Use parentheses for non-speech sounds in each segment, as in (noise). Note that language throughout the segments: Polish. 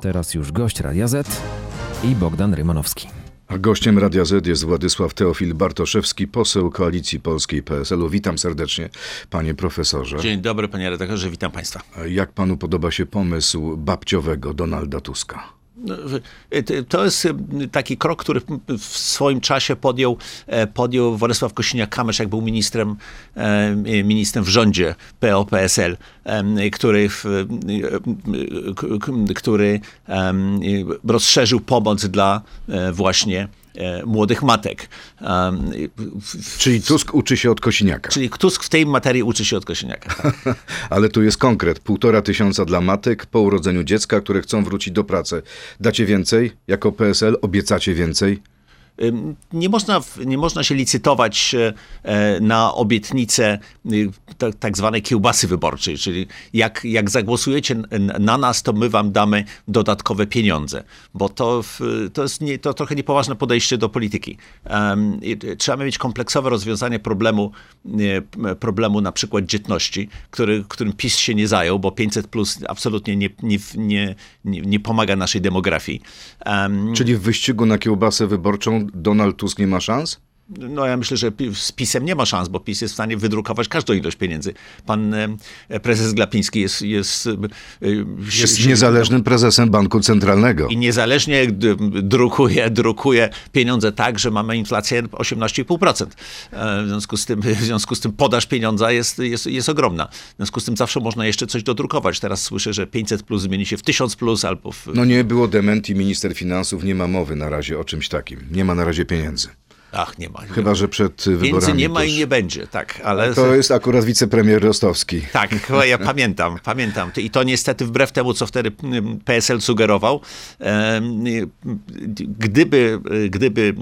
Teraz już gość Radia Z i Bogdan Rymanowski. A gościem Radia Z jest Władysław Teofil Bartoszewski, poseł Koalicji Polskiej PSL-u. Witam serdecznie, panie profesorze. Dzień dobry, panie redaktorze, witam państwa. Jak panu podoba się pomysł babciowego Donalda Tuska? No, y, To jest y, taki krok, który w swoim czasie podjął, e, podjął Władysław Kosiniak-Kamysz, jak był ministrem, e, ministrem w rządzie PO-PSL, który, który rozszerzył pomoc dla e, właśnie e, młodych matek. Czyli Tusk uczy się od Kosiniaka. Czyli Tusk w tej materii uczy się od Kosiniaka. (laughs) Ale tu jest konkret. Półtora tysiąca dla matek po urodzeniu dziecka, które chcą wrócić do pracy. Dacie więcej? Jako PSL obiecacie więcej? Nie można, nie można się licytować e, e, na obietnicę y, tak, zwanej kiełbasy wyborczej, czyli jak, jak zagłosujecie na nas, to my wam damy dodatkowe pieniądze, bo to, to jest nie, to trochę niepoważne podejście do polityki. Trzeba mieć kompleksowe rozwiązanie problemu, problemu na przykład dzietności, który, którym PiS się nie zajął, bo 500 plus absolutnie nie, nie, nie, nie, pomaga naszej demografii. Em, Czyli w wyścigu na kiełbasę wyborczą Donald Tusk nie ma szans? No ja myślę, że z PiSem nie ma szans, bo PiS jest w stanie wydrukować każdą ilość pieniędzy. Pan e, prezes Glapiński jest... Jest, e, Jest niezależnym prezesem Banku Centralnego. I niezależnie drukuje, drukuje pieniądze tak, że mamy inflację 18,5%. E, W związku z tym, w związku z tym podaż pieniądza jest, jest, jest ogromna. W związku z tym zawsze można jeszcze coś dodrukować. Teraz słyszę, że 500 plus zmieni się w 1000 plus albo w... No nie było dementi, minister finansów nie ma mowy na razie o czymś takim. Nie ma na razie pieniędzy. Ach, nie ma. Chyba, że przed wyborami. Pieniędzy nie ma tuż. i nie będzie, tak. Ale To jest akurat wicepremier Rostowski. Tak, ja pamiętam, pamiętam. I to niestety wbrew temu, co wtedy mm, PSL sugerował, gdyby, gdyby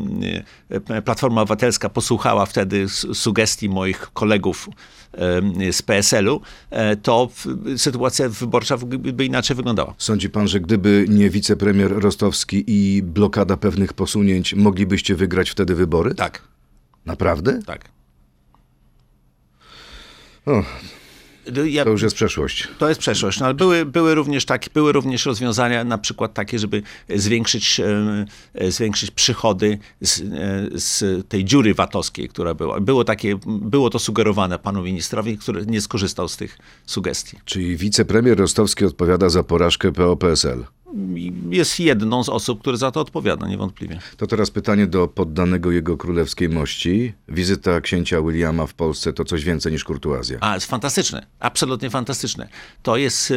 e, Platforma Obywatelska posłuchała wtedy sugestii moich kolegów z PSL-u, e, to sytuacja wyborcza by inaczej wyglądała. Sądzi pan, że gdyby nie wicepremier Rostowski i blokada pewnych posunięć, moglibyście wygrać wtedy wybory? Tak, Naprawdę? tak. O, No, Ja, to już jest przeszłość. To jest przeszłość, no, ale były, były, również takie, były również rozwiązania, na przykład takie, żeby zwiększyć, zwiększyć przychody z, e, z tej dziury VAT-owskiej, która była. Było, takie, było to sugerowane panu ministrowi, który nie skorzystał z tych sugestii. Czyli wicepremier Rostowski odpowiada za porażkę PO-PSL. Jest jedną z osób, które za to odpowiada, niewątpliwie. To teraz pytanie do poddanego jego królewskiej mości. Wizyta księcia Williama w Polsce to coś więcej niż kurtuazja. A, jest fantastyczne, absolutnie fantastyczne. To jest, e,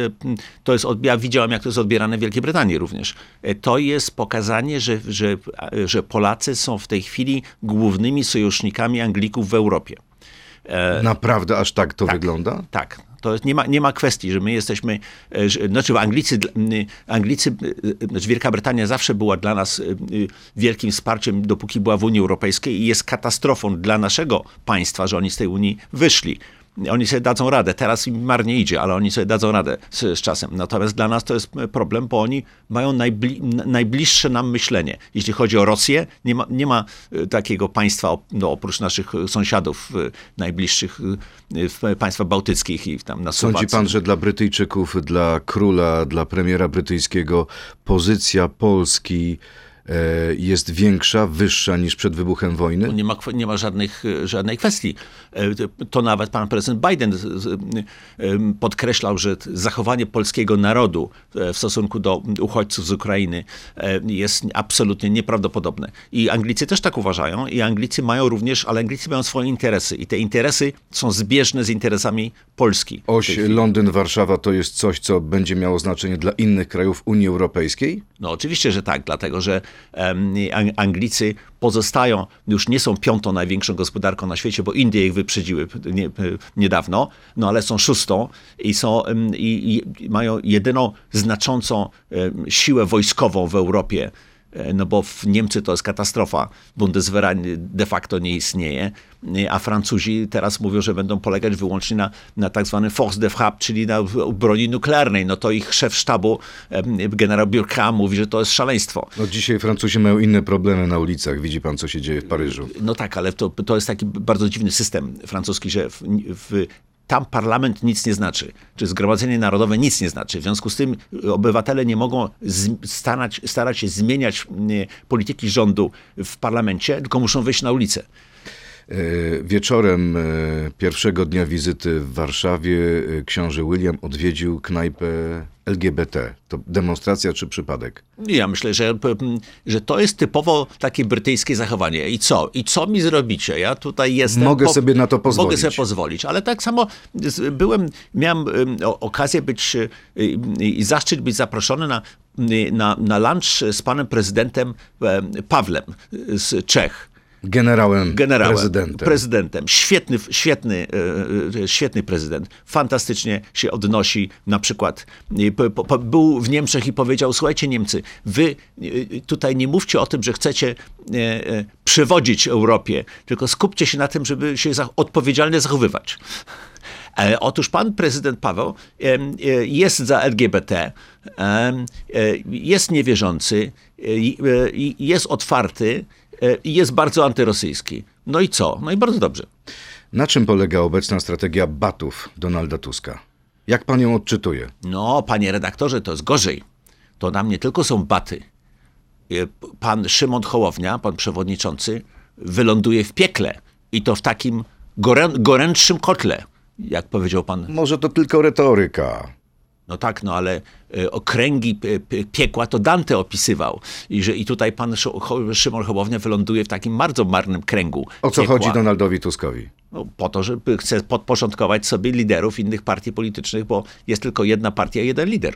to jest, ja widziałem, jak to jest odbierane w Wielkiej Brytanii również. E, To jest pokazanie, że, że, że Polacy są w tej chwili głównymi sojusznikami Anglików w Europie. Naprawdę aż tak to wygląda? Tak. To jest, nie, ma, nie ma kwestii, że my jesteśmy, e, znaczy Anglicy, Anglicy, znaczy Wielka Brytania zawsze była dla nas wielkim wsparciem, dopóki była w Unii Europejskiej i jest katastrofą dla naszego państwa, że oni z tej Unii wyszli. Oni sobie dadzą radę. Teraz im marnie idzie, ale oni sobie dadzą radę z, z czasem. Natomiast dla nas to jest problem, bo oni mają najbli, najbliższe nam myślenie. Jeśli chodzi o Rosję, nie ma, nie ma e, takiego państwa, no, oprócz naszych e, sąsiadów e, najbliższych, e, w państwach bałtyckich i tam na Sądzi Słowacji. pan, że dla Brytyjczyków, dla króla, dla premiera brytyjskiego pozycja Polski e, jest większa, wyższa niż przed wybuchem wojny? Nie ma, nie ma żadnych, e, żadnej kwestii. E, to- nawet pan prezydent Biden podkreślał, że zachowanie polskiego narodu e, w stosunku do uchodźców z Ukrainy e, jest absolutnie nieprawdopodobne. I Anglicy też tak uważają i Anglicy mają również, ale Anglicy mają swoje interesy i te interesy są zbieżne z interesami Polski. Oś Londyn-Warszawa to jest coś, co będzie miało znaczenie dla innych krajów Unii Europejskiej? No oczywiście, że tak, dlatego że Anglicy pozostają, już nie są piątą największą gospodarką na świecie, bo Indie ich wyprzedziły nie, niedawno, no ale są szóstą i, są, i, i mają jedyną znaczącą siłę wojskową w Europie. E, No bo w Niemcy to jest katastrofa. Bundeswehr de facto nie istnieje, a Francuzi teraz mówią, że będą polegać wyłącznie na, na tak zwany force de frappe, czyli na broni nuklearnej. No to ich szef sztabu, generał Burkhardt mówi, że to jest szaleństwo. No dzisiaj Francuzi mają inne problemy na ulicach. Widzi pan, co się dzieje w Paryżu. No tak, ale to, to jest taki bardzo dziwny system francuski, że w, w tam parlament nic nie znaczy, czy Zgromadzenie Narodowe nic nie znaczy. W związku z tym obywatele nie mogą starać, starać się zmieniać polityki rządu w parlamencie, tylko muszą wyjść na ulicę. E, wieczorem e, pierwszego dnia wizyty w Warszawie e, książę William odwiedził knajpę LGBT. To demonstracja czy przypadek? Ja myślę, że, że to jest typowo takie brytyjskie zachowanie. I co? I co mi zrobicie? Ja tutaj jestem. Mogę po... sobie na to pozwolić. Mogę sobie pozwolić, ale tak samo byłem, miałem okazję być i zaszczyt być zaproszony na, na, na lunch z panem prezydentem Pawlem z Czech. Generałem, generałem prezydentem. prezydentem. Świetny, świetny, e, e, świetny prezydent. Fantastycznie się odnosi. Na przykład był w Niemczech i powiedział, słuchajcie Niemcy, wy e, tutaj nie mówcie o tym, że chcecie przewodzić Europie, tylko skupcie się na tym, żeby się odpowiedzialnie zachowywać. Otóż pan prezydent Paweł jest za LGBT, jest niewierzący, jest otwarty, E, i jest bardzo antyrosyjski. No i co? No i bardzo dobrze. Na czym polega obecna strategia batów Donalda Tuska? Jak pan ją odczytuje? No, panie redaktorze, to jest gorzej. To nam nie tylko są baty. E, pan Szymon Hołownia, pan przewodniczący, wyląduje w piekle. I to w takim gorę, gorętszym kotle, jak powiedział pan. Może to tylko retoryka. No tak, no ale e, okręgi piekła to Dante opisywał. I, że, i tutaj pan Szymon Hołownia wyląduje w takim bardzo marnym kręgu. O co piekła. chodzi Donaldowi Tuskowi? No, po to, żeby chce podporządkować sobie liderów innych partii politycznych, bo jest tylko jedna partia, jeden lider.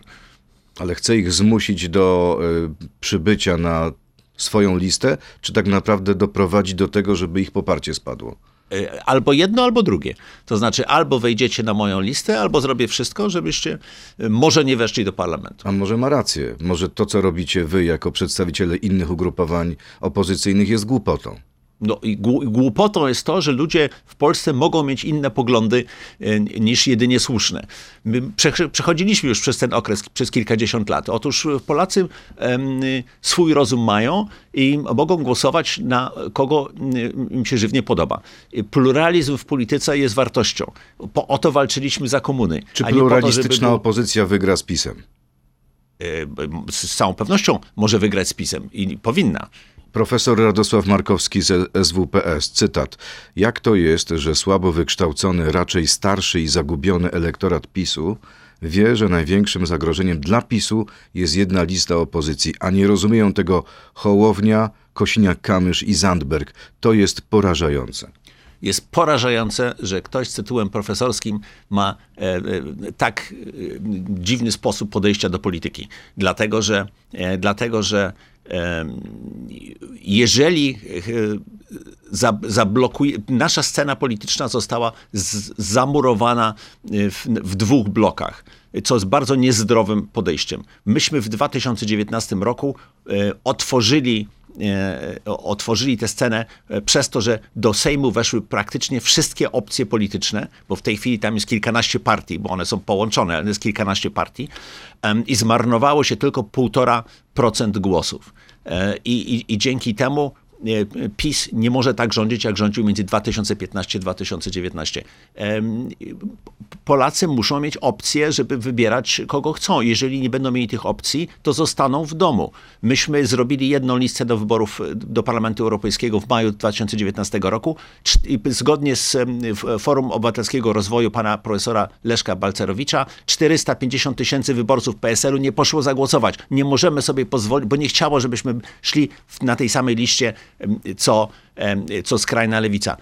Ale chce ich zmusić do y, przybycia na swoją listę, czy tak naprawdę doprowadzić do tego, żeby ich poparcie spadło? E, albo jedno, albo drugie. To znaczy, albo wejdziecie na moją listę, albo zrobię wszystko, żebyście e, może nie weszli do parlamentu. A może ma rację. Może to, co robicie wy jako przedstawiciele innych ugrupowań opozycyjnych, jest głupotą. No i głupotą jest to, że ludzie w Polsce mogą mieć inne poglądy e, niż jedynie słuszne. My przechodziliśmy już przez ten okres przez kilkadziesiąt lat. Otóż Polacy swój rozum mają i mogą głosować na kogo im się żywnie podoba. Pluralizm w polityce jest wartością. Po, o to walczyliśmy za komuny. Czy pluralistyczna to, opozycja wygra z PiSem? E, z całą pewnością może wygrać z PiSem i powinna. Profesor Radosław Markowski z SWPS, cytat. Jak to jest, że słabo wykształcony, raczej starszy i zagubiony elektorat PiSu wie, że największym zagrożeniem dla PiSu jest jedna lista opozycji, a nie rozumieją tego Hołownia, Kosiniak-Kamysz i Zandberg. To jest porażające jest porażające, że ktoś z tytułem profesorskim ma e, e, tak e, dziwny sposób podejścia do polityki. Dlatego, że, e, dlatego, że jeżeli e, zablokuje, nasza scena polityczna została zamurowana e, w, w dwóch blokach co jest bardzo niezdrowym podejściem. Myśmy w 2019 roku otworzyli E, otworzyli tę scenę e, przez to, że do Sejmu weszły praktycznie wszystkie opcje polityczne, bo w tej chwili tam jest kilkanaście partii, bo one są połączone, ale jest kilkanaście partii i zmarnowało się tylko 1,5% głosów. E, I, i, I dzięki temu PiS nie może tak rządzić, jak rządził między 2015-2019. Polacy muszą mieć opcję, żeby wybierać kogo chcą. Jeżeli nie będą mieli tych opcji, to zostaną w domu. Myśmy zrobili jedną listę do wyborów do Parlamentu Europejskiego w maju 2019 roku. Zgodnie z Forum Obywatelskiego Rozwoju pana profesora Leszka Balcerowicza, 450 tysięcy wyborców PSL-u nie poszło zagłosować. Nie możemy sobie pozwolić, bo nie chciało, żebyśmy szli na tej samej liście co, co skrajna lewica.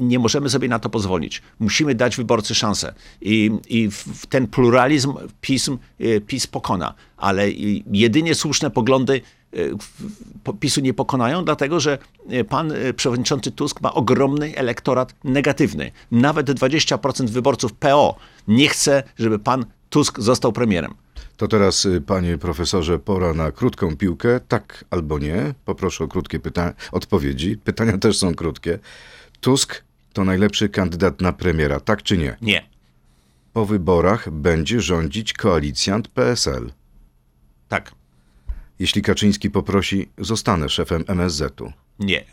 Nie możemy sobie na to pozwolić. Musimy dać wyborcy szansę. I, i ten pluralizm PiS, e, PiS pokona. Ale jedynie słuszne poglądy e, PiSu nie pokonają, dlatego że e, pan przewodniczący Tusk ma ogromny elektorat negatywny. Nawet 20% wyborców PO nie chce, żeby pan Tusk został premierem. To teraz, y, panie profesorze, pora na krótką piłkę. Tak albo nie. Poproszę o krótkie pytania, odpowiedzi. Pytania też są krótkie. Tusk to najlepszy kandydat na premiera, tak czy nie? Nie. Po wyborach będzie rządzić koalicjant PSL. Tak. Jeśli Kaczyński poprosi, zostanę szefem MSZ-u. Nie.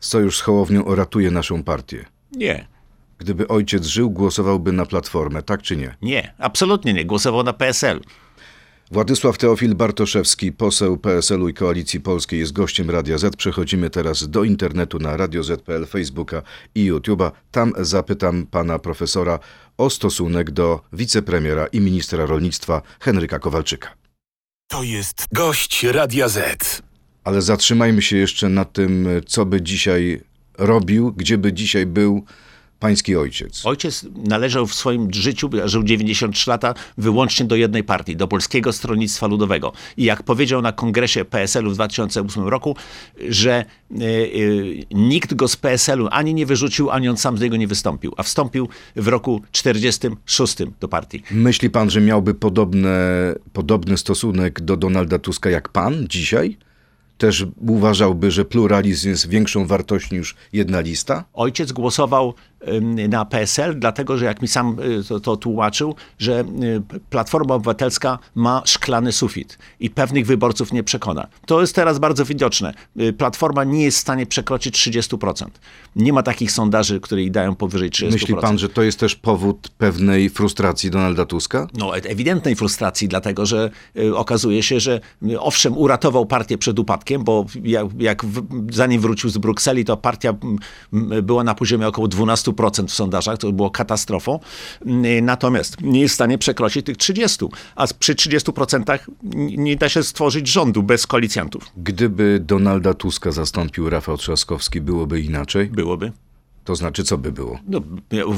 Sojusz z Hołownią uratuje naszą partię. Nie. Gdyby ojciec żył, głosowałby na Platformę, tak czy nie? Nie, absolutnie nie. Głosował na PSL. Władysław Teofil Bartoszewski, poseł PSL-u i Koalicji Polskiej jest gościem Radia Z. Przechodzimy teraz do internetu na Radio Z.pl, Facebooka i YouTube'a. Tam zapytam pana profesora o stosunek do wicepremiera i ministra rolnictwa Henryka Kowalczyka. To jest gość Radia Z. Ale zatrzymajmy się jeszcze na tym, co by dzisiaj robił, gdzie by dzisiaj był pański ojciec. Ojciec należał w swoim życiu, żył 93 lata, wyłącznie do jednej partii, do Polskiego Stronnictwa Ludowego. I jak powiedział na kongresie PSL-u w 2008 roku, że y, y, nikt go z PSL-u ani nie wyrzucił, ani on sam z niego nie wystąpił, a wstąpił w roku 46 do partii. Myśli pan, że miałby podobne, podobny stosunek do Donalda Tuska jak pan dzisiaj? Też uważałby, że pluralizm jest większą wartością niż jedna lista? Ojciec głosował na PSL, dlatego że jak mi sam y, to, to, tłumaczył, że y, Platforma Obywatelska ma szklany sufit i pewnych wyborców nie przekona. To jest teraz bardzo widoczne. Y, Platforma nie jest w stanie przekroczyć 30%. Nie ma takich sondaży, które jej dają powyżej 30%. Myśli pan, że to jest też powód pewnej frustracji Donalda Tuska? No, ewidentnej frustracji, dlatego że okazuje się, że owszem, uratował partię przed upadkiem, bo jak, jak w, zanim wrócił z Brukseli, to partia była na poziomie około 12 20% w sondażach, to było katastrofą. Mm, natomiast nie jest w stanie przekroczyć tych 30%, a przy 30% nie da się stworzyć rządu bez koalicjantów. Gdyby Donalda Tuska zastąpił Rafał Trzaskowski, byłoby inaczej? Byłoby. To znaczy, co by było? No,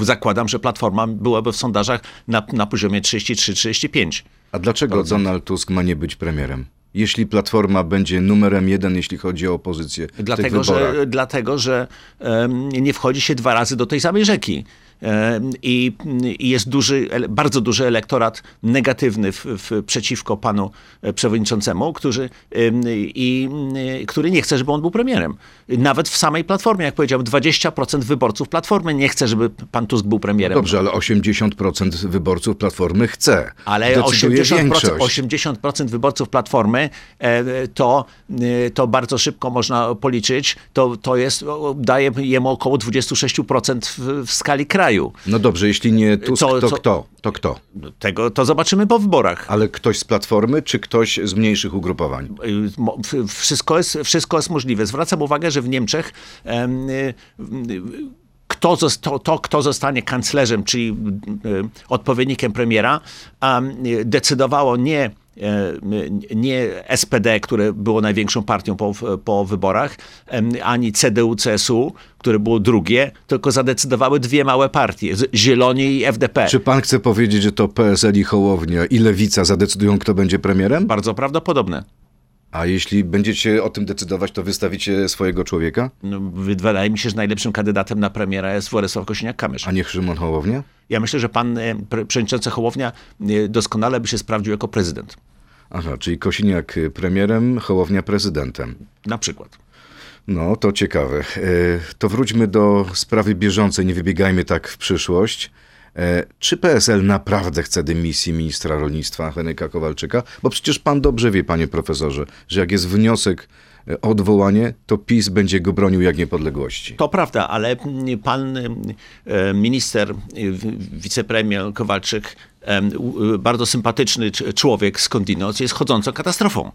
zakładam, że Platforma byłaby w sondażach na, na poziomie 33-35%. A dlaczego Donald Tusk ma nie być premierem? Jeśli Platforma będzie numerem jeden, jeśli chodzi o opozycję dlatego? Że, dlatego, że um, nie wchodzi się dwa razy do tej samej rzeki. I, I, jest duży, bardzo duży elektorat negatywny w, w, przeciwko panu e, przewodniczącemu, którzy, i, który nie chce, żeby on był premierem. Nawet w samej Platformie, jak powiedziałem, 20% wyborców Platformy nie chce, żeby pan Tusk był premierem. Dobrze, ale 80% wyborców Platformy chce. Ale 80%, 80% wyborców Platformy e, to, e, to bardzo szybko można policzyć. To, to jest, daje jemu około 26% w, w skali kraju kraju. No dobrze, jeśli nie Tusk, co, to co, kto? To kto? Tego to zobaczymy po wyborach. Ale ktoś z Platformy, czy ktoś z mniejszych ugrupowań? Wszystko jest, wszystko jest możliwe. Zwracam uwagę, że w Niemczech kto, to, to, kto zostanie kanclerzem, czyli odpowiednikiem premiera, decydowało nie nie SPD, które było największą partią po, po wyborach, ani CDU-CSU, które było drugie, tylko zadecydowały dwie małe partie, Zieloni i FDP. Czy pan chce powiedzieć, że to PSL i Hołownia i Lewica zadecydują, kto będzie premierem? Bardzo prawdopodobne. A jeśli będziecie o tym decydować, to wystawicie swojego człowieka? No, wydaje mi się, że najlepszym kandydatem na premiera jest Władysław Kosiniak-Kamysz. A nie Szymon Hołownia? Ja myślę, że pan e, przewodniczący Hołownia e, doskonale by się sprawdził jako prezydent. Aha, czyli Kosiniak premierem, Hołownia prezydentem. Na przykład. No, to ciekawe. E, to wróćmy do sprawy bieżącej, nie wybiegajmy tak w przyszłość. E, czy PSL naprawdę chce dymisji ministra rolnictwa Henryka Kowalczyka? Bo przecież pan dobrze wie, panie profesorze, że jak jest wniosek o odwołanie, to PiS będzie go bronił jak niepodległości. To prawda, ale pan e, minister, wicepremier Kowalczyk bardzo sympatyczny człowiek skądinąd jest chodzącą katastrofą.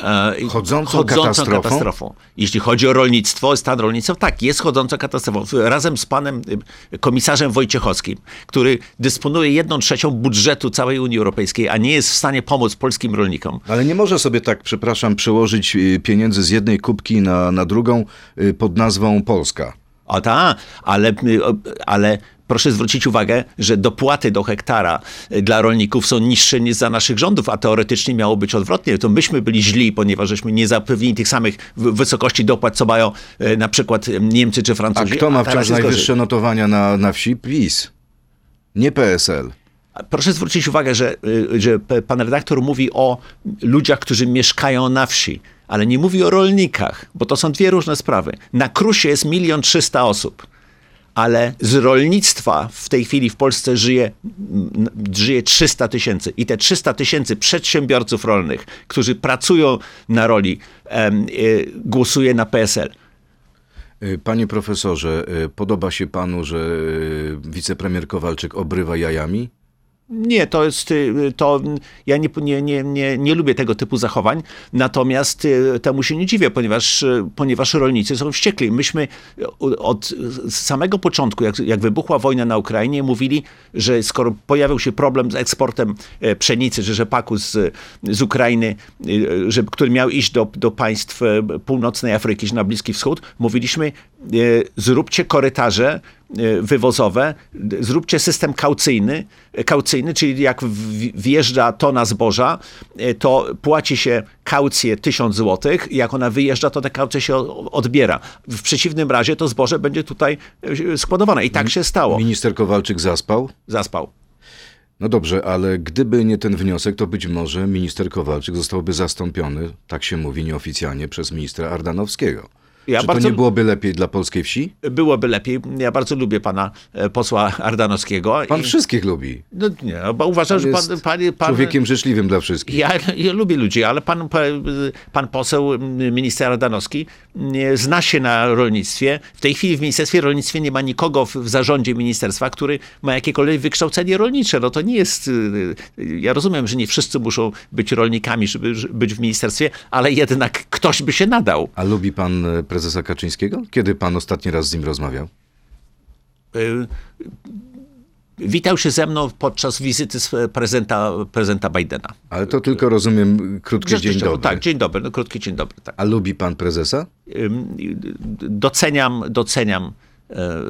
E, chodzącą, chodzącą katastrofą? katastrofą? Jeśli chodzi o rolnictwo, stan rolnictwa, tak, jest chodzącą katastrofą. Razem z panem y, komisarzem Wojciechowskim, który dysponuje jedną trzecią budżetu całej Unii Europejskiej, a nie jest w stanie pomóc polskim rolnikom. Ale nie może sobie tak, przepraszam, przełożyć y, pieniędzy z jednej kubki na, na drugą y, pod nazwą Polska. O tak, ale, ale proszę zwrócić uwagę, że dopłaty do hektara e, dla rolników są niższe niż za naszych rządów, a teoretycznie miało być odwrotnie. To myśmy byli źli, ponieważ żeśmy nie zapewnili tych samych wysokości dopłat, co mają e, na przykład e, Niemcy czy Francuzi. A kto ma wciąż najwyższe notowania na, na wsi? PiS. Nie PSL. Proszę zwrócić uwagę, że, że pan redaktor mówi o ludziach, którzy mieszkają na wsi, ale nie mówi o rolnikach, bo to są dwie różne sprawy. Na Krusie jest milion trzysta osób ale z rolnictwa w tej chwili w Polsce żyje, żyje 300 tysięcy. I te 300 tysięcy przedsiębiorców rolnych, którzy pracują na roli, e, głosuje na PSL. Y, Panie profesorze, y, podoba się panu, że y, wicepremier Kowalczyk obrywa jajami? Nie, to jest, y, to ja nie, nie, nie, nie, nie lubię tego typu zachowań, natomiast y, temu się nie dziwię, ponieważ, y, ponieważ rolnicy są wściekli. Myśmy od samego początku, jak, jak wybuchła wojna na Ukrainie, mówili, że skoro pojawił się problem z eksportem pszenicy, że rzepaku z, z Ukrainy, że, który miał iść do, do państw północnej Afryki, czy na Bliski Wschód, mówiliśmy, zróbcie korytarze wywozowe, d- zróbcie system kaucyjny, kaucyjny, czyli jak wjeżdża tona zboża, e, to płaci się kaucję 1000 zł, jak ona wyjeżdża, to tę kaucję się odbiera. W przeciwnym razie to zboże będzie tutaj e, składowane. I tak się stało. Minister Kowalczyk zaspał? Zaspał. No dobrze, ale gdyby nie ten wniosek, to być może minister Kowalczyk zostałby zastąpiony, tak się mówi nieoficjalnie, przez ministra Ardanowskiego. Ja Czy bardzo- to nie byłoby lepiej dla polskiej wsi? Byłoby lepiej. Ja bardzo lubię pana e, posła Ardanowskiego. Pan I- wszystkich lubi. No nie, bo uważam, że Jest pan, pan, pan, człowiekiem życzliwym dla wszystkich. Ja, ja lubię ludzi, ale pan, pan, pan poseł, minister Ardanowski, zna się na rolnictwie. W tej chwili w Ministerstwie Rolnictwa nie ma nikogo w, w zarządzie ministerstwa, który ma jakiekolwiek wykształcenie rolnicze. No to nie jest. y, y, Ja rozumiem, że nie wszyscy muszą być rolnikami, żeby być w ministerstwie, ale jednak ktoś by się nadał. A lubi pan e, prezesa Kaczyńskiego? Kiedy pan ostatni raz z nim rozmawiał? Y, Witał się ze mną podczas wizyty prezydenta, prezydenta Bidena. Ale to tylko rozumiem krótki dzień dobry. Tak, dzień dobry, no krótki dzień dobry. Tak. A lubi pan prezesa? Doceniam, doceniam e,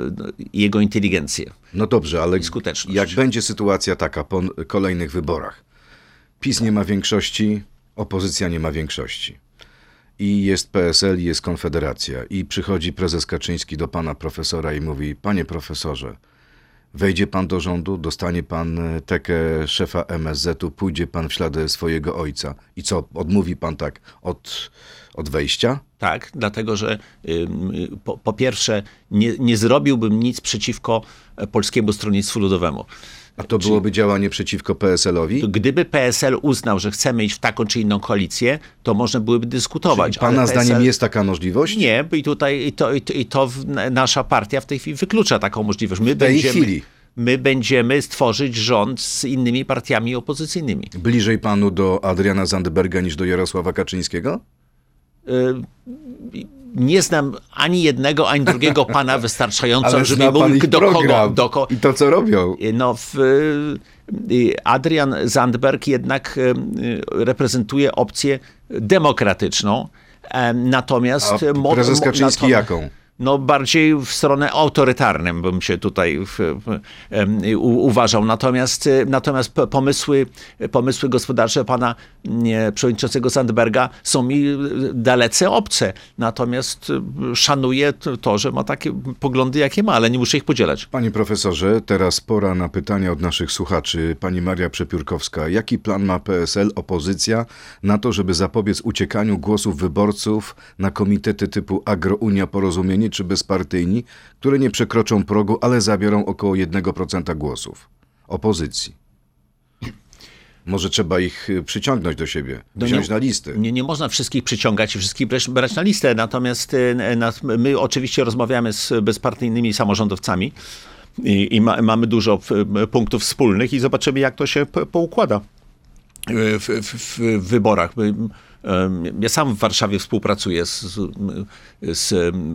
jego inteligencję. No dobrze, ale skuteczność. jak będzie sytuacja taka po kolejnych wyborach? PiS nie ma większości, opozycja nie ma większości. I jest PSL, i jest Konfederacja. I przychodzi prezes Kaczyński do pana profesora i mówi: Panie profesorze, wejdzie pan do rządu, dostanie pan e, tekę szefa MSZ-u, pójdzie pan w ślady swojego ojca. I co, odmówi pan tak od, od wejścia? Tak, dlatego że po, po pierwsze nie, nie zrobiłbym nic przeciwko e, Polskiemu Stronnictwu Ludowemu. A to byłoby działanie przeciwko PSL-owi? Gdyby PSL uznał, że chcemy iść w taką czy inną koalicję, to można byłoby dyskutować. Pana ale zdaniem PSL jest taka możliwość? Nie, bo i tutaj i to, i to, i to nasza partia w tej chwili wyklucza taką możliwość. My W tej będziemy, chwili. My będziemy stworzyć rząd z innymi partiami opozycyjnymi. Bliżej panu do Adriana Zandberga niż do Jarosława Kaczyńskiego? Nie znam ani jednego, ani drugiego (laughs) pana wystarczająco, żeby mówił, do kogo, do i to, co robią. No, w, y, Adrian Zandberg jednak y, reprezentuje opcję demokratyczną, em, natomiast... A prezes Kaczyński nato- jaką? No bardziej w stronę autorytarnym bym się tutaj w, w, u, uważał. Natomiast, y, natomiast pomysły, pomysły gospodarcze pana nie, przewodniczącego Sandberga są mi y, dalece obce. Natomiast y, szanuję to, że ma takie poglądy, jakie ma, ale nie muszę ich podzielać. Panie profesorze, teraz pora na pytania od naszych słuchaczy. Pani Maria Przepiórkowska, jaki plan ma PSL, opozycja, na to, żeby zapobiec uciekaniu głosów wyborców na komitety typu Agrounia, Porozumienie czy Bezpartyjni, które nie przekroczą progu, ale zabiorą około 1% głosów? Opozycji. Może trzeba ich y, przyciągnąć do siebie, No wziąć nie- na listy. Nie, nie można wszystkich przyciągać i wszystkich brać, brać na listę, natomiast y, nas, my oczywiście rozmawiamy z bezpartyjnymi samorządowcami i, i ma, mamy dużo y, punktów wspólnych i zobaczymy, jak to się po- poukłada w, w, w wyborach. Ja sam w Warszawie współpracuję z, z,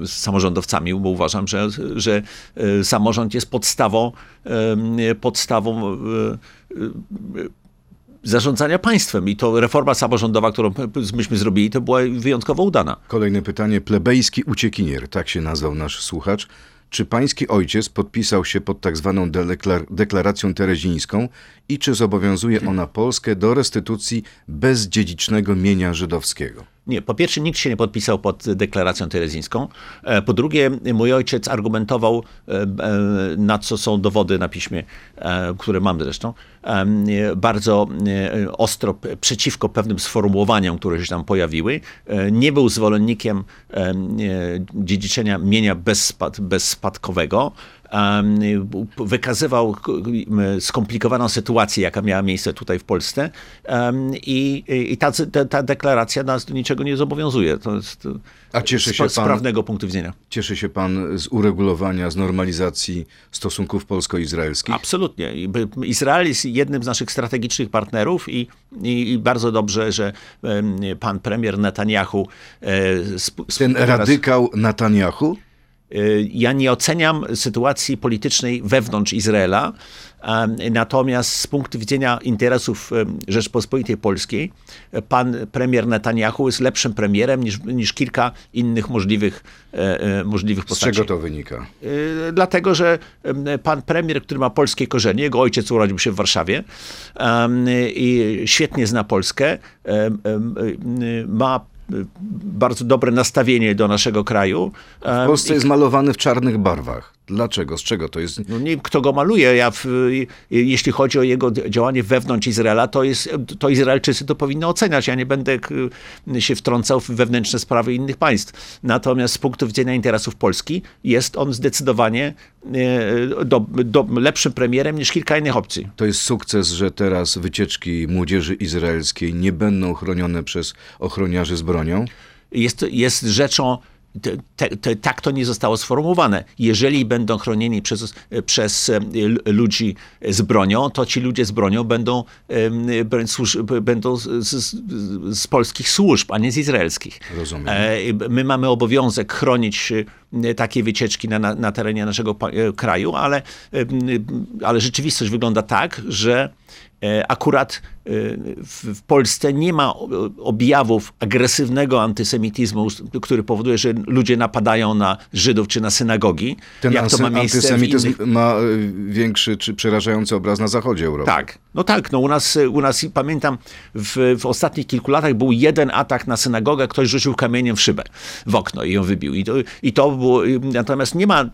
z samorządowcami, bo uważam, że, że y, samorząd jest podstawą, podstawą y, zarządzania państwem. I to reforma samorządowa, którą myśmy zrobili, to była wyjątkowo udana. Kolejne pytanie. Plebejski uciekinier, tak się nazwał nasz słuchacz. Czy pański ojciec podpisał się pod tak zwaną deklar- deklaracją terezińską i czy zobowiązuje ona Polskę do restytucji bezdziedzicznego mienia żydowskiego? Nie, po pierwsze, nikt się nie podpisał pod deklaracją terezyńską. E, Po drugie, mój ojciec argumentował, e, e, na co są dowody na piśmie, które mam zresztą, bardzo ostro przeciwko pewnym sformułowaniom, które się tam pojawiły. Nie był zwolennikiem dziedziczenia mienia bezspad, bezspadkowego. Wykazywał skomplikowaną sytuację, jaka miała miejsce tutaj w Polsce i, i ta, ta, deklaracja nas do niczego nie zobowiązuje. To jest e, A cieszy się z pan- prawnego punktu widzenia. Cieszy się pan z uregulowania, z normalizacji stosunków polsko-izraelskich? Absolutnie. Izrael jest jednym z naszych strategicznych partnerów i, i, i bardzo dobrze, że pan premier Netanyahu e, sp- Ten radykał Netanyahu? Y, Ja nie oceniam sytuacji politycznej wewnątrz Izraela, natomiast z punktu widzenia interesów Rzeczpospolitej Polskiej, e, pan premier Netanyahu jest lepszym premierem niż, niż kilka innych możliwych, e, e, możliwych Z postaci. czego to wynika? Y, Dlatego, że pan premier, który ma polskie korzenie, jego ojciec urodził się w Warszawie i świetnie zna Polskę, y, ma bardzo dobre nastawienie do naszego kraju. W Polsce jest malowany w czarnych barwach. Dlaczego? Z czego to jest? No nie kto go maluje. Ja w, jeśli chodzi o jego działanie wewnątrz Izraela, to, jest, to Izraelczycy to powinny oceniać. Ja nie będę się wtrącał w wewnętrzne sprawy innych państw. Natomiast z punktu widzenia interesów Polski jest on zdecydowanie e, do, do, lepszym premierem niż kilka innych opcji. To jest sukces, że teraz wycieczki młodzieży izraelskiej nie będą chronione przez ochroniarzy z bronią? Jest, jest rzeczą, te, te, tak to nie zostało sformułowane. Jeżeli będą chronieni przez, przez l- ludzi z bronią, to ci ludzie z bronią będą, będą z, z, z polskich służb, a nie z izraelskich. Rozumiem. E, My mamy obowiązek chronić e, takie wycieczki na, na, terenie naszego e, kraju, ale, ale rzeczywistość wygląda tak, że e, akurat e, w, Polsce nie ma objawów agresywnego antysemityzmu, który powoduje, że ludzie napadają na Żydów czy na synagogi, Ten jak to ma miejsce antysemityzm innych... ma y, większy czy przerażający obraz na zachodzie Europy. Tak, no tak, no u nas, u nas pamiętam w, w ostatnich kilku latach był jeden atak na synagogę, ktoś rzucił kamieniem w szybę, w okno i ją wybił. I to, i to było, natomiast nie ma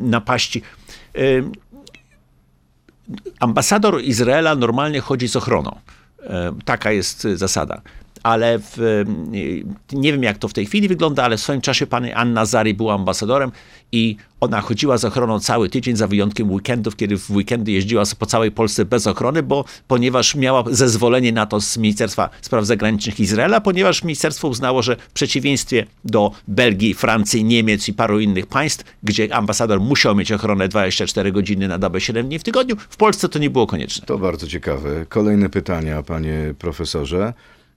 napaści. Ambasador Izraela normalnie chodzi z ochroną. E, Taka jest zasada. Ale w, nie wiem, jak to w tej chwili wygląda, ale w swoim czasie pani Anna Zari była ambasadorem i ona chodziła z ochroną cały tydzień, za wyjątkiem weekendów, kiedy w weekendy jeździła po całej Polsce bez ochrony, bo ponieważ miała zezwolenie na to z Ministerstwa Spraw Zagranicznych Izraela, ponieważ ministerstwo uznało, że w przeciwieństwie do Belgii, Francji, Niemiec i paru innych państw, gdzie ambasador musiał mieć ochronę 24 godziny na dobę 7 dni w tygodniu, w Polsce to nie było konieczne. To bardzo ciekawe. Kolejne pytania, panie profesorze.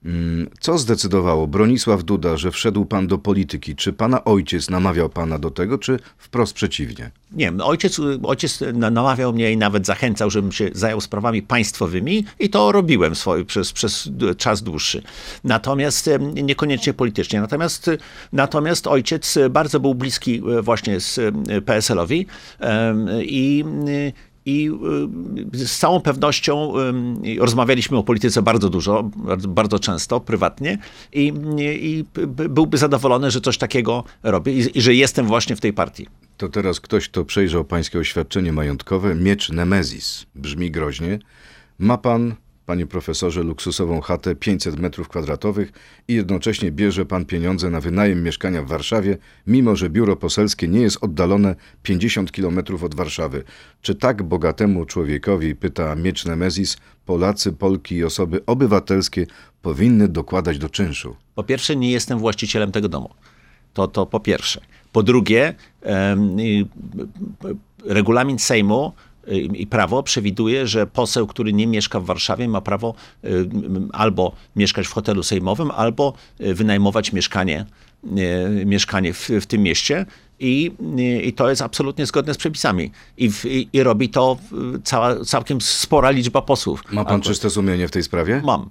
Mm, Co zdecydowało Bronisław Duda, że wszedł pan do polityki? Czy pana ojciec namawiał pana do tego, czy wprost przeciwnie? Nie ojciec, ojciec na- namawiał mnie i nawet zachęcał, żebym się zajął sprawami państwowymi i to robiłem swój, przez, przez czas dłuższy. Natomiast niekoniecznie politycznie. Natomiast, natomiast ojciec bardzo był bliski e, właśnie z PSL-owi i i y, z całą pewnością y, rozmawialiśmy o polityce bardzo dużo, bardzo, często, prywatnie i, i byłby zadowolony, że coś takiego robię i, i że jestem właśnie w tej partii. To teraz ktoś, kto przejrzał pańskie oświadczenie majątkowe, miecz Nemezis. Brzmi groźnie. Ma pan, panie profesorze, luksusową chatę 500 metrów kwadratowych i jednocześnie bierze pan pieniądze na wynajem mieszkania w Warszawie, mimo że biuro poselskie nie jest oddalone 50 kilometrów od Warszawy. Czy tak bogatemu człowiekowi, pyta miecz Nemezis, Polacy, Polki i osoby obywatelskie powinny dokładać do czynszu? Po pierwsze, nie jestem właścicielem tego domu. To, to po pierwsze. Po drugie, em, y, regulamin Sejmu i prawo przewiduje, że poseł, który nie mieszka w Warszawie, ma prawo albo mieszkać w hotelu sejmowym, albo y, wynajmować mieszkanie, y, mieszkanie w, w tym mieście. I, y, I to jest absolutnie zgodne z przepisami. I, w, i, robi to cała, całkiem spora liczba posłów. Ma pan Albo- czyste sumienie w tej sprawie? Mam.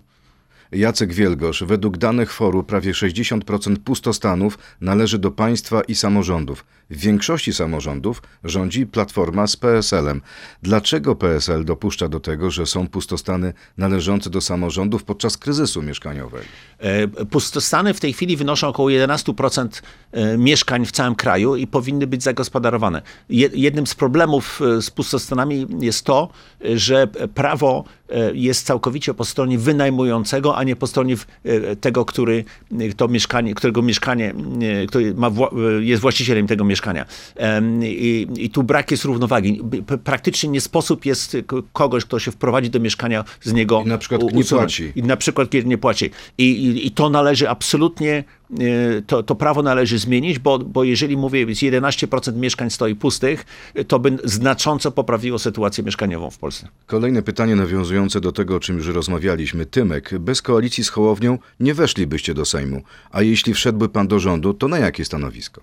Jacek Wielgosz, według danych foru prawie 60% pustostanów należy do państwa i samorządów. W większości samorządów rządzi Platforma z PSL-em. Dlaczego PSL dopuszcza do tego, że są pustostany należące do samorządów podczas kryzysu mieszkaniowego? E, Pustostany w tej chwili wynoszą około 11% e, mieszkań w całym kraju i powinny być zagospodarowane. Je- Jednym z problemów e, z pustostanami jest to, że prawo jest całkowicie po stronie wynajmującego, a nie po stronie e, tego, który to mieszkanie, którego mieszkanie, e, który ma, e, jest właścicielem tego mieszkania. I, I tu brak jest równowagi. Praktycznie nie sposób jest kogoś, kto się wprowadzi do mieszkania, z niego I na przykład nie płaci. I na przykład kiedy nie płaci. I, i, i to należy absolutnie, e, to, to prawo należy zmienić, bo, bo jeżeli mówię, jest 11% mieszkań stoi pustych, to by znacząco poprawiło sytuację mieszkaniową w Polsce. Kolejne pytanie nawiązujące do tego, o czym już rozmawialiśmy. Tymek, bez koalicji z Hołownią nie weszlibyście do Sejmu, a jeśli wszedłby pan do rządu, to na jakie stanowisko?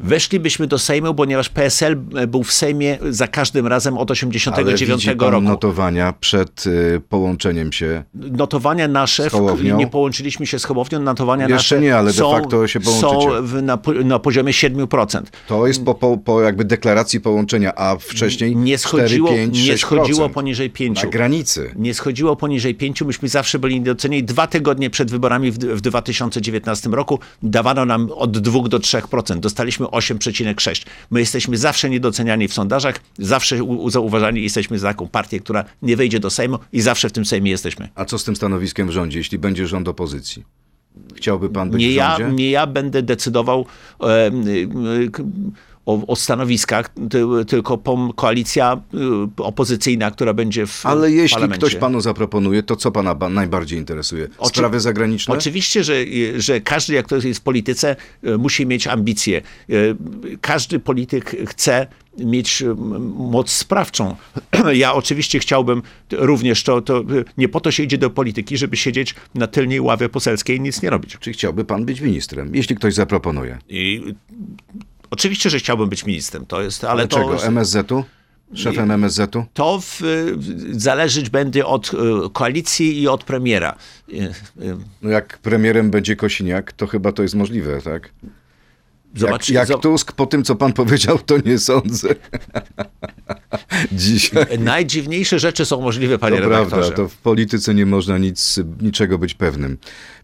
Weszlibyśmy do Sejmu, ponieważ PSL był w Sejmie za każdym razem od 89 widzi pan roku. notowania przed y, połączeniem się. Notowania nasze, Z Hołownią? nie połączyliśmy się z Hołownią, notowania Jeszcze nasze nie, ale de są, facto się są połączycie. w, na, na poziomie 7%. To jest po, po, po jakby deklaracji połączenia, a wcześniej Nie schodziło, 4, 5, nie schodziło 6%. poniżej 5. Na granicy. nie schodziło poniżej 5. Myśmy zawsze byli niedocenieni. Dwa tygodnie przed wyborami w, w 2019 roku dawano nam od 2 do 3%. Dostaliśmy 8,6. My jesteśmy zawsze niedoceniani w sondażach, zawsze zauważani jesteśmy za taką partię, która nie wejdzie do Sejmu i zawsze w tym Sejmie jesteśmy. A co z tym stanowiskiem w rządzie, jeśli będzie rząd opozycji? Chciałby pan być Nie w ja, rządzie? nie ja będę decydował e, e, o, o stanowiskach, ty, tylko pom- koalicja e, opozycyjna, która będzie w Ale jeśli parlamencie. ktoś panu zaproponuje, to co pana ba- najbardziej interesuje? Oczy- Sprawy zagraniczne? Oczywiście, że, że każdy, jak to jest w polityce, e, musi mieć ambicje. Każdy polityk chce mieć moc sprawczą. (clears throat) Ja oczywiście chciałbym również to, to, nie po to się idzie do polityki, żeby siedzieć na tylnej ławie poselskiej i nic nie robić. Czy chciałby pan być ministrem, jeśli ktoś zaproponuje? I oczywiście, że chciałbym być ministrem, to jest, ale to, Dlaczego? MSZ-u? Szefem MSZ-u? to w, zależeć będzie od e, koalicji i od premiera. E, e, No jak premierem będzie Kosiniak, to chyba to jest możliwe, tak? Zobacz, jak jak Tusk, po tym co pan powiedział, to nie sądzę. Dzisiaj. (laughs) Najdziwniejsze rzeczy są możliwe, panie To redaktorze. prawda, to w polityce nie można nic, niczego być pewnym.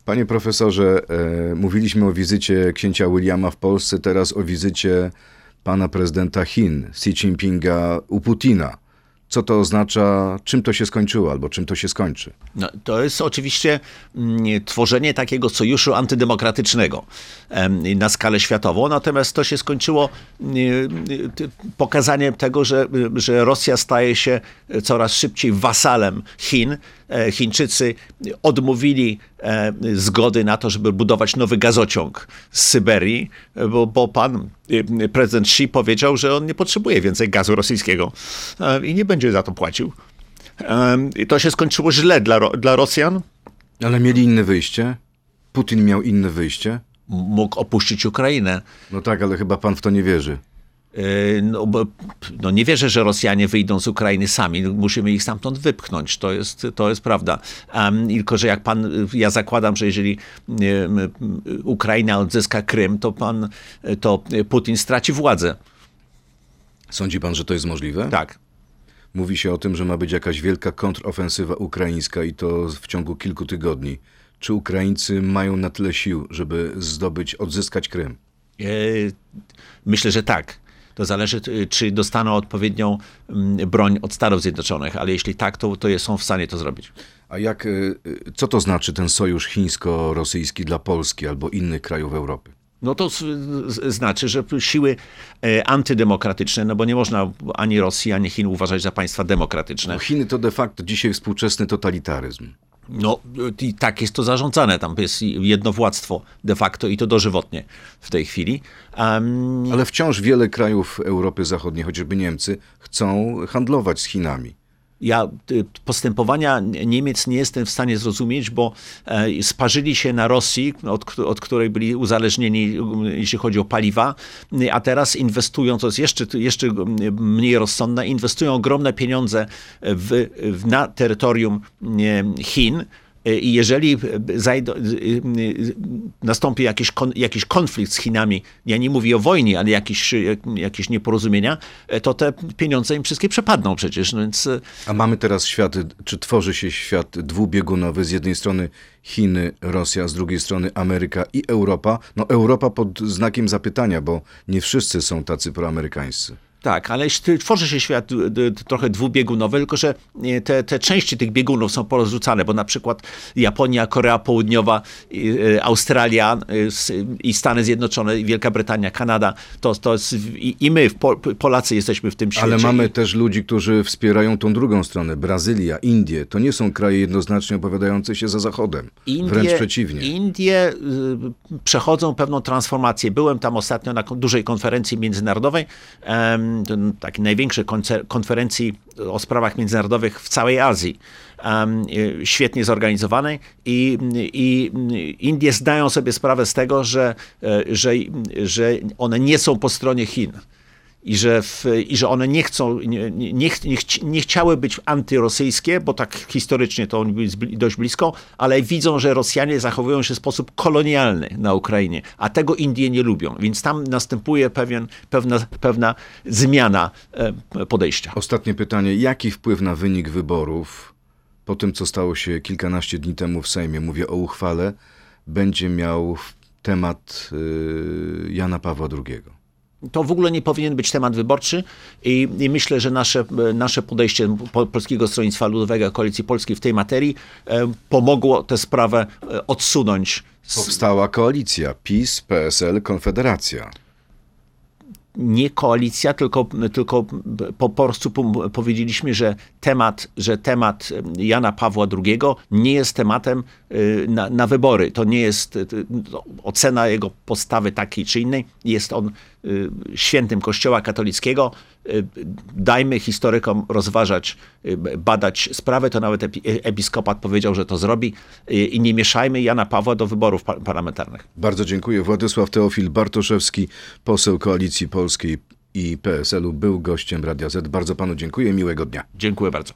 Panie profesorze, e, mówiliśmy o wizycie księcia Williama w Polsce, teraz o wizycie pana prezydenta Chin, Xi Jinpinga u Putina. Co to oznacza, czym to się skończyło, albo czym to się skończy? No, to jest oczywiście mm, tworzenie takiego sojuszu antydemokratycznego em, na skalę światową, natomiast to się skończyło mm, y, ty- pokazaniem tego, że, że Rosja staje się coraz szybciej wasalem Chin. E, Chińczycy odmówili e, zgody na to, żeby budować nowy gazociąg z Syberii, bo, bo pan prezydent Xi powiedział, że on nie potrzebuje więcej gazu rosyjskiego e, i nie będzie za to płacił. I to się skończyło źle dla, dla Rosjan. Ale mieli inne wyjście? Putin miał inne wyjście? Mógł opuścić Ukrainę. No tak, ale chyba pan w to nie wierzy. No, bo, no nie wierzę, że Rosjanie wyjdą z Ukrainy sami. Musimy ich stamtąd wypchnąć. To jest, to jest prawda. Um, tylko, że jak pan, ja zakładam, że jeżeli Ukraina odzyska Krym, to pan, to Putin straci władzę. Sądzi pan, że to jest możliwe? Tak. Mówi się o tym, że ma być jakaś wielka kontrofensywa ukraińska i to w ciągu kilku tygodni. Czy Ukraińcy mają na tyle sił, żeby zdobyć, odzyskać Krym? Yy, Myślę, że tak. To zależy, y, czy dostaną odpowiednią mm, broń od Stanów Zjednoczonych, ale jeśli tak, to, to są w stanie to zrobić. A jak, y, y, co to znaczy ten sojusz chińsko-rosyjski dla Polski albo innych krajów Europy? No to znaczy, że siły e, antydemokratyczne, no bo nie można ani Rosji, ani Chin uważać za państwa demokratyczne. No Chiny to de facto dzisiaj współczesny totalitaryzm. No i tak jest to zarządzane. Tam jest jednowładztwo de facto i to dożywotnie w tej chwili. Em, Ale wciąż wiele krajów Europy Zachodniej, chociażby Niemcy, chcą handlować z Chinami. Ja y, postępowania Niemiec nie jestem w stanie zrozumieć, bo e, sparzyli się na Rosji, od, od której byli uzależnieni, jeśli chodzi o paliwa, a teraz inwestują, to jest jeszcze, jeszcze mniej rozsądne, inwestują ogromne pieniądze w, w, na terytorium Chin. Y, I jeżeli zajdą, y, y, nastąpi jakiś, kon, jakiś konflikt z Chinami, ja nie mówię o wojnie, ale jakieś, y, jakieś nieporozumienia, y, to te pieniądze im wszystkie przepadną przecież. No więc A mamy teraz świat, czy tworzy się świat dwubiegunowy, z jednej strony Chiny, Rosja, z drugiej strony Ameryka i Europa. No Europa pod znakiem zapytania, bo nie wszyscy są tacy proamerykańscy. Tak, ale tworzy się świat d- d- trochę dwubiegunowy, tylko że e, te, te części tych biegunów są porozrzucane, bo na przykład Japonia, Korea Południowa, Australia i Stany Zjednoczone, i Wielka Brytania, Kanada, to, to jest, i, i my, Polacy, jesteśmy w tym świecie. Ale mamy też ludzi, którzy wspierają tą drugą stronę. Brazylia, Indie. To nie są kraje jednoznacznie opowiadające się za Zachodem. Wręcz przeciwnie. Indie y, przechodzą pewną transformację. Byłem tam ostatnio na dużej konferencji międzynarodowej, to takiej największej konferencji o sprawach międzynarodowych w całej Azji. Y, świetnie zorganizowanej i, i Indie zdają sobie sprawę z tego, że, e, że, że one nie są po stronie Chin i że, w, i że one nie chcą, nie, nie, ch- nie, chci- nie chciały być antyrosyjskie, bo tak historycznie to oni byli dość blisko, ale widzą, że Rosjanie zachowują się w sposób kolonialny na Ukrainie, a tego Indie nie lubią, więc tam następuje pewien, pewna, pewna zmiana e, podejścia. Ostatnie pytanie. Jaki wpływ na wynik wyborów po tym, co stało się kilkanaście dni temu w Sejmie, mówię o uchwale, będzie miał temat y, Jana Pawła II? To w ogóle nie powinien być temat wyborczy i, i myślę, że nasze, nasze podejście po, Polskiego Stronnictwa Ludowego, Koalicji Polskiej w tej materii e, pomogło tę sprawę e, odsunąć Powstała koalicja PiS, PSL, Konfederacja. Nie koalicja, tylko, tylko po prostu po- powiedzieliśmy, że temat, że temat Jana Pawła II nie jest tematem y, na, na wybory. To nie jest y, to ocena jego postawy takiej czy innej. Jest on y, świętym Kościoła katolickiego. Y, Dajmy historykom rozważać, y, badać sprawę. To nawet epi- episkopat powiedział, że to zrobi. Y, I nie mieszajmy Jana Pawła do wyborów pa- parlamentarnych. Bardzo dziękuję. Władysław Teofil Bartoszewski, poseł Koalicji Polskiej i PSL-u, był gościem Radia Z. Bardzo panu dziękuję. Miłego dnia. Dziękuję bardzo.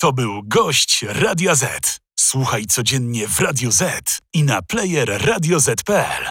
To był gość Radia Z. Słuchaj codziennie w Radio Z i na player radioz.pl.